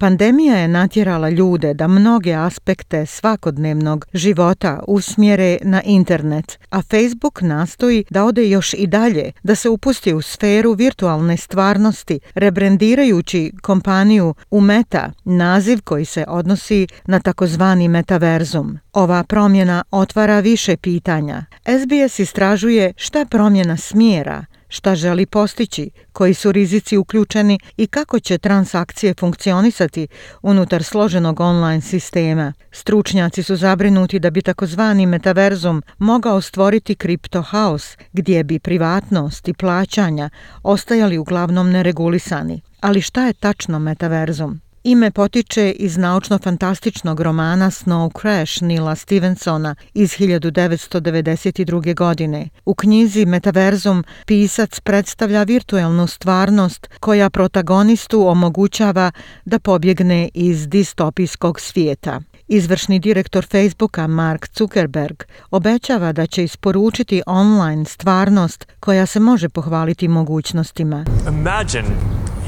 Pandemija je natjerala ljude da mnoge aspekte svakodnevnog života usmjere na internet, a Facebook nastoji da ode još i dalje, da se upusti u sferu virtualne stvarnosti, rebrandirajući kompaniju u Meta, naziv koji se odnosi na takozvani metaverzum. Ova promjena otvara više pitanja. SBS istražuje šta promjena smjera, šta želi postići, koji su rizici uključeni i kako će transakcije funkcionisati unutar složenog online sistema. Stručnjaci su zabrinuti da bi takozvani metaverzum mogao stvoriti kriptohaos gdje bi privatnost i plaćanja ostajali uglavnom neregulisani. Ali šta je tačno metaverzum? Ime potiče iz naučno-fantastičnog romana Snow Crash Nila Stevensona iz 1992. godine. U knjizi Metaverzum pisac predstavlja virtuelnu stvarnost koja protagonistu omogućava da pobjegne iz distopijskog svijeta. Izvršni direktor Facebooka Mark Zuckerberg obećava da će isporučiti online stvarnost koja se može pohvaliti mogućnostima. Imagine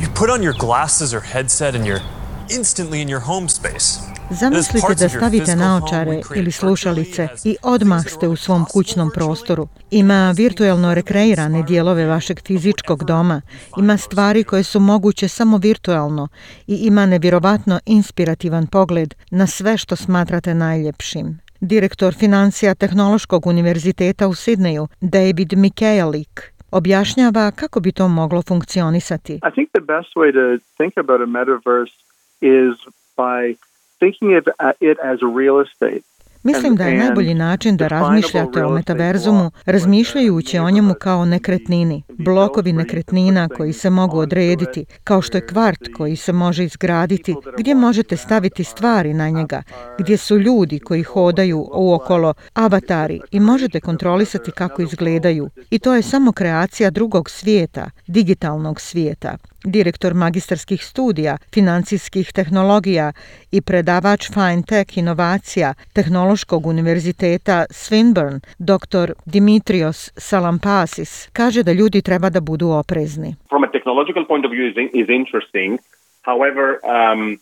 you put on your glasses or headset and you're instantly in your home space. Zamislite da stavite naočare ili slušalice i odmah ste u svom kućnom prostoru. Ima virtuelno rekreirane dijelove vašeg fizičkog doma, ima stvari koje su moguće samo virtualno i ima nevjerovatno inspirativan pogled na sve što smatrate najljepšim. Direktor financija Tehnološkog univerziteta u Sidneju, David Mikaelik, objašnjava kako bi to moglo funkcionisati. I think the best way to think about a metaverse is by thinking of uh, it as real estate. Mislim da je najbolji način da razmišljate o metaverzumu razmišljajući o njemu kao nekretnini, blokovi nekretnina koji se mogu odrediti, kao što je kvart koji se može izgraditi, gdje možete staviti stvari na njega, gdje su ljudi koji hodaju uokolo, avatari i možete kontrolisati kako izgledaju. I to je samo kreacija drugog svijeta, digitalnog svijeta direktor magistarskih studija financijskih tehnologija i predavač Fine Tech inovacija Tehnološkog univerziteta Swinburne, dr. Dimitrios Salampasis, kaže da ljudi treba da budu oprezni. From a technological point of view is interesting. However, um,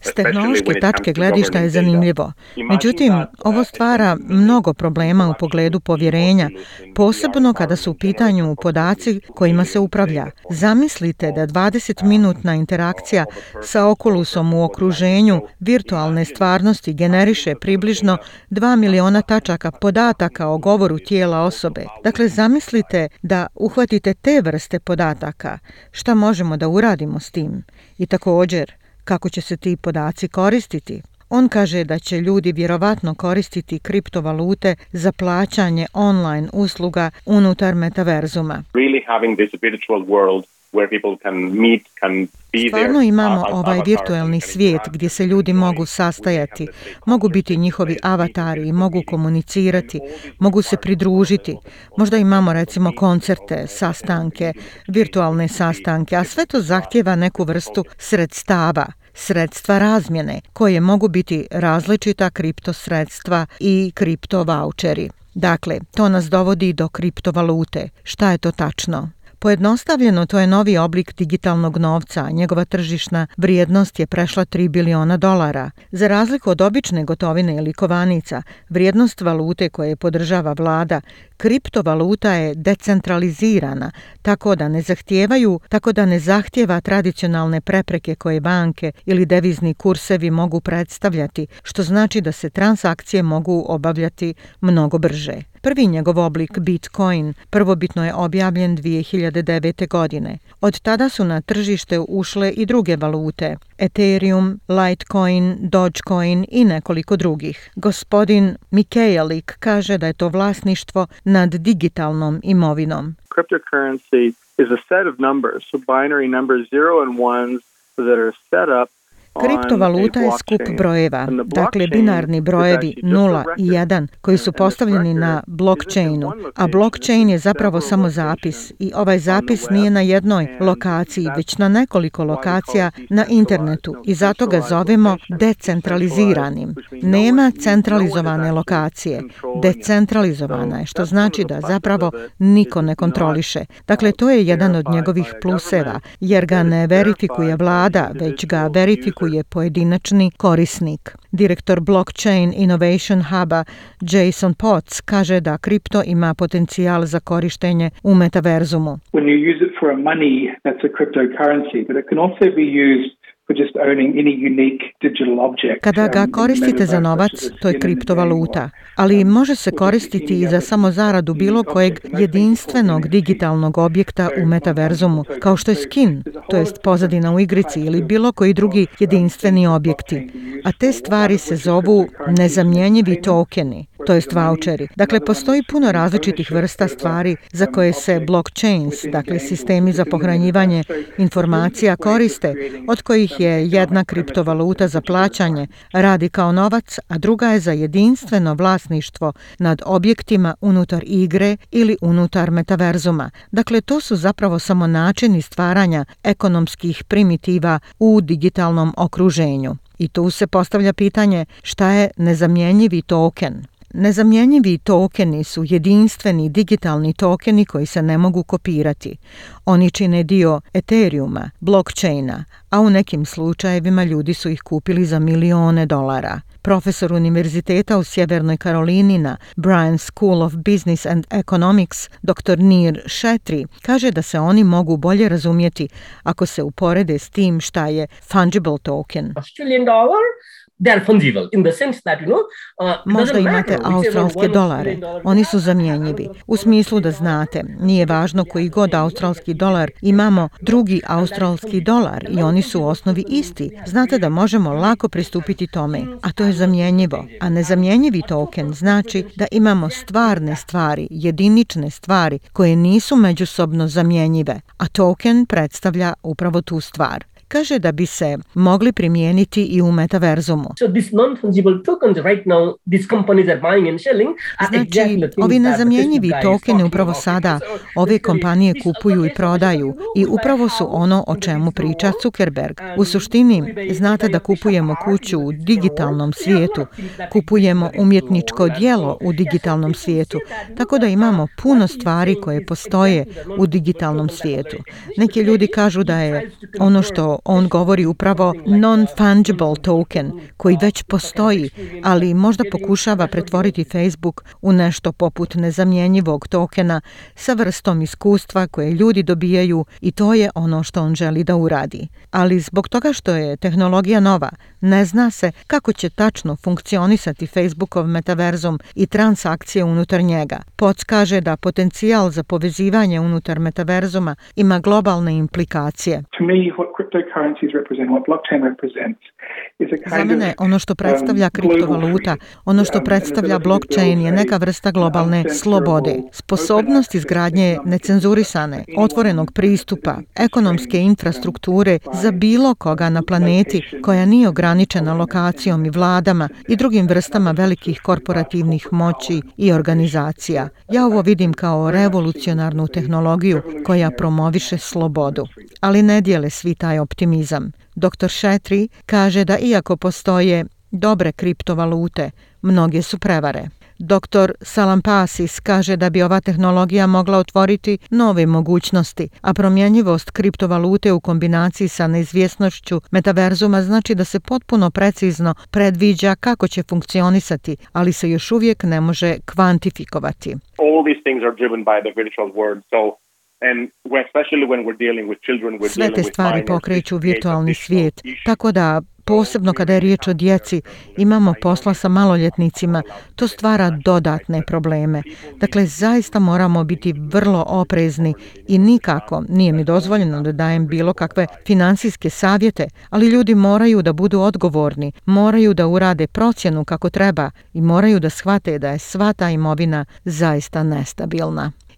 S tehnološke tačke gledišta je zanimljivo. Međutim, ovo uh, stvara mnogo problema u pogledu povjerenja, posebno kada su u pitanju podaci kojima se upravlja. Zamislite da 20-minutna interakcija sa okulusom u okruženju virtualne stvarnosti generiše približno 2 miliona tačaka podataka o govoru tijela osobe. Dakle, zamislite da uhvatite te vrste podataka. Šta možemo da uradimo s tim? I također, kako će se ti podaci koristiti? On kaže da će ljudi vjerovatno koristiti kriptovalute za plaćanje online usluga unutar metaverzuma. Really having this virtual world where people can meet, can Stvarno imamo ovaj virtualni svijet gdje se ljudi mogu sastajati, mogu biti njihovi avatari, mogu komunicirati, mogu se pridružiti. Možda imamo recimo koncerte, sastanke, virtualne sastanke, a sve to zahtjeva neku vrstu sredstava sredstva razmjene, koje mogu biti različita kriptosredstva i kriptovaučeri. Dakle, to nas dovodi do kriptovalute. Šta je to tačno? Pojednostavljeno, to je novi oblik digitalnog novca, njegova tržišna vrijednost je prešla 3 biliona dolara. Za razliku od obične gotovine ili kovanica, vrijednost valute koje podržava vlada, kriptovaluta je decentralizirana, tako da ne zahtijevaju, tako da ne zahtjeva tradicionalne prepreke koje banke ili devizni kursevi mogu predstavljati, što znači da se transakcije mogu obavljati mnogo brže. Prvi njegov oblik, Bitcoin, prvobitno je objavljen 2009. godine. Od tada su na tržište ušle i druge valute, Ethereum, Litecoin, Dogecoin i nekoliko drugih. Gospodin Mikaelik kaže da je to vlasništvo nad digitalnom imovinom. Cryptocurrency is a set of numbers, so binary numbers 0 and 1s that are set up Kriptovaluta je skup brojeva, dakle binarni brojevi 0 i 1 koji su postavljeni na blockchainu, a blockchain je zapravo samo zapis i ovaj zapis nije na jednoj lokaciji, već na nekoliko lokacija na internetu i zato ga zovemo decentraliziranim. Nema centralizovane lokacije, decentralizovana je, što znači da zapravo niko ne kontroliše. Dakle, to je jedan od njegovih pluseva, jer ga ne verifikuje vlada, već ga verifikuje pojedinačni korisnik. Direktor Blockchain Innovation Huba Jason Potts kaže da kripto ima potencijal za korištenje u metaverzumu. When you use it for a money, that's a cryptocurrency, but it can also be used Kada ga koristite za novac, to je kriptovaluta, ali može se koristiti i za samo zaradu bilo kojeg jedinstvenog digitalnog objekta u metaverzumu, kao što je skin, to jest pozadina u igrici ili bilo koji drugi jedinstveni objekti. A te stvari se zovu nezamjenjivi tokeni to jest voucheri. Dakle, postoji puno različitih vrsta stvari za koje se blockchains, dakle sistemi za pohranjivanje informacija koriste, od kojih je jedna kriptovaluta za plaćanje radi kao novac, a druga je za jedinstveno vlasništvo nad objektima unutar igre ili unutar metaverzuma. Dakle, to su zapravo samo načini stvaranja ekonomskih primitiva u digitalnom okruženju. I tu se postavlja pitanje šta je nezamjenjivi token. Nezamjenjivi tokeni su jedinstveni digitalni tokeni koji se ne mogu kopirati. Oni čine dio Ethereuma, blockchaina, a u nekim slučajevima ljudi su ih kupili za milione dolara. Profesor Univerziteta u Sjevernoj Karolini na Bryan School of Business and Economics, dr. Nir Shetri, kaže da se oni mogu bolje razumjeti ako se uporede s tim šta je fungible token. Australian dollar they are fungible in the sense that you know uh, možda imate australske dolare. oni su zamjenjivi u smislu da znate. Nije važno koji god australski dolar imamo drugi australski dolar i oni su u osnovi isti. Znate da možemo lako pristupiti tome a to je zamjenjivo. A nezamjenjivi token znači da imamo stvarne stvari jedinične stvari koje nisu međusobno zamjenjive a token predstavlja upravo tu stvar kaže da bi se mogli primijeniti i u metaverzumu. Znači, ovi nezamjenjivi tokeni upravo sada ove kompanije kupuju i prodaju i upravo su ono o čemu priča Zuckerberg. U suštini, znate da kupujemo kuću u digitalnom svijetu, kupujemo umjetničko dijelo u digitalnom svijetu, tako da imamo puno stvari koje postoje u digitalnom svijetu. Neki ljudi kažu da je ono što on govori upravo non-fungible token koji već postoji, ali možda pokušava pretvoriti Facebook u nešto poput nezamjenjivog tokena sa vrstom iskustva koje ljudi dobijaju i to je ono što on želi da uradi. Ali zbog toga što je tehnologija nova, ne zna se kako će tačno funkcionisati Facebookov metaverzum i transakcije unutar njega. Poc kaže da potencijal za povezivanje unutar metaverzuma ima globalne implikacije. To me, what Za mene ono što predstavlja kriptovaluta, ono što predstavlja blockchain je neka vrsta globalne slobode, sposobnost izgradnje necenzurisane, otvorenog pristupa, ekonomske infrastrukture za bilo koga na planeti koja nije ograničena lokacijom i vladama i drugim vrstama velikih korporativnih moći i organizacija. Ja ovo vidim kao revolucionarnu tehnologiju koja promoviše slobodu, ali ne dijele svi taj optimizam. Dr. Šetri kaže da iako postoje dobre kriptovalute, mnoge su prevare. Dr. Salampasis kaže da bi ova tehnologija mogla otvoriti nove mogućnosti, a promjenjivost kriptovalute u kombinaciji sa neizvjesnošću metaverzuma znači da se potpuno precizno predviđa kako će funkcionisati, ali se još uvijek ne može kvantifikovati. All these things are driven by the virtual world, so Sve te stvari pokreću virtualni svijet, tako da posebno kada je riječ o djeci, imamo posla sa maloljetnicima, to stvara dodatne probleme. Dakle, zaista moramo biti vrlo oprezni i nikako nije mi dozvoljeno da dajem bilo kakve finansijske savjete, ali ljudi moraju da budu odgovorni, moraju da urade procjenu kako treba i moraju da shvate da je sva ta imovina zaista nestabilna.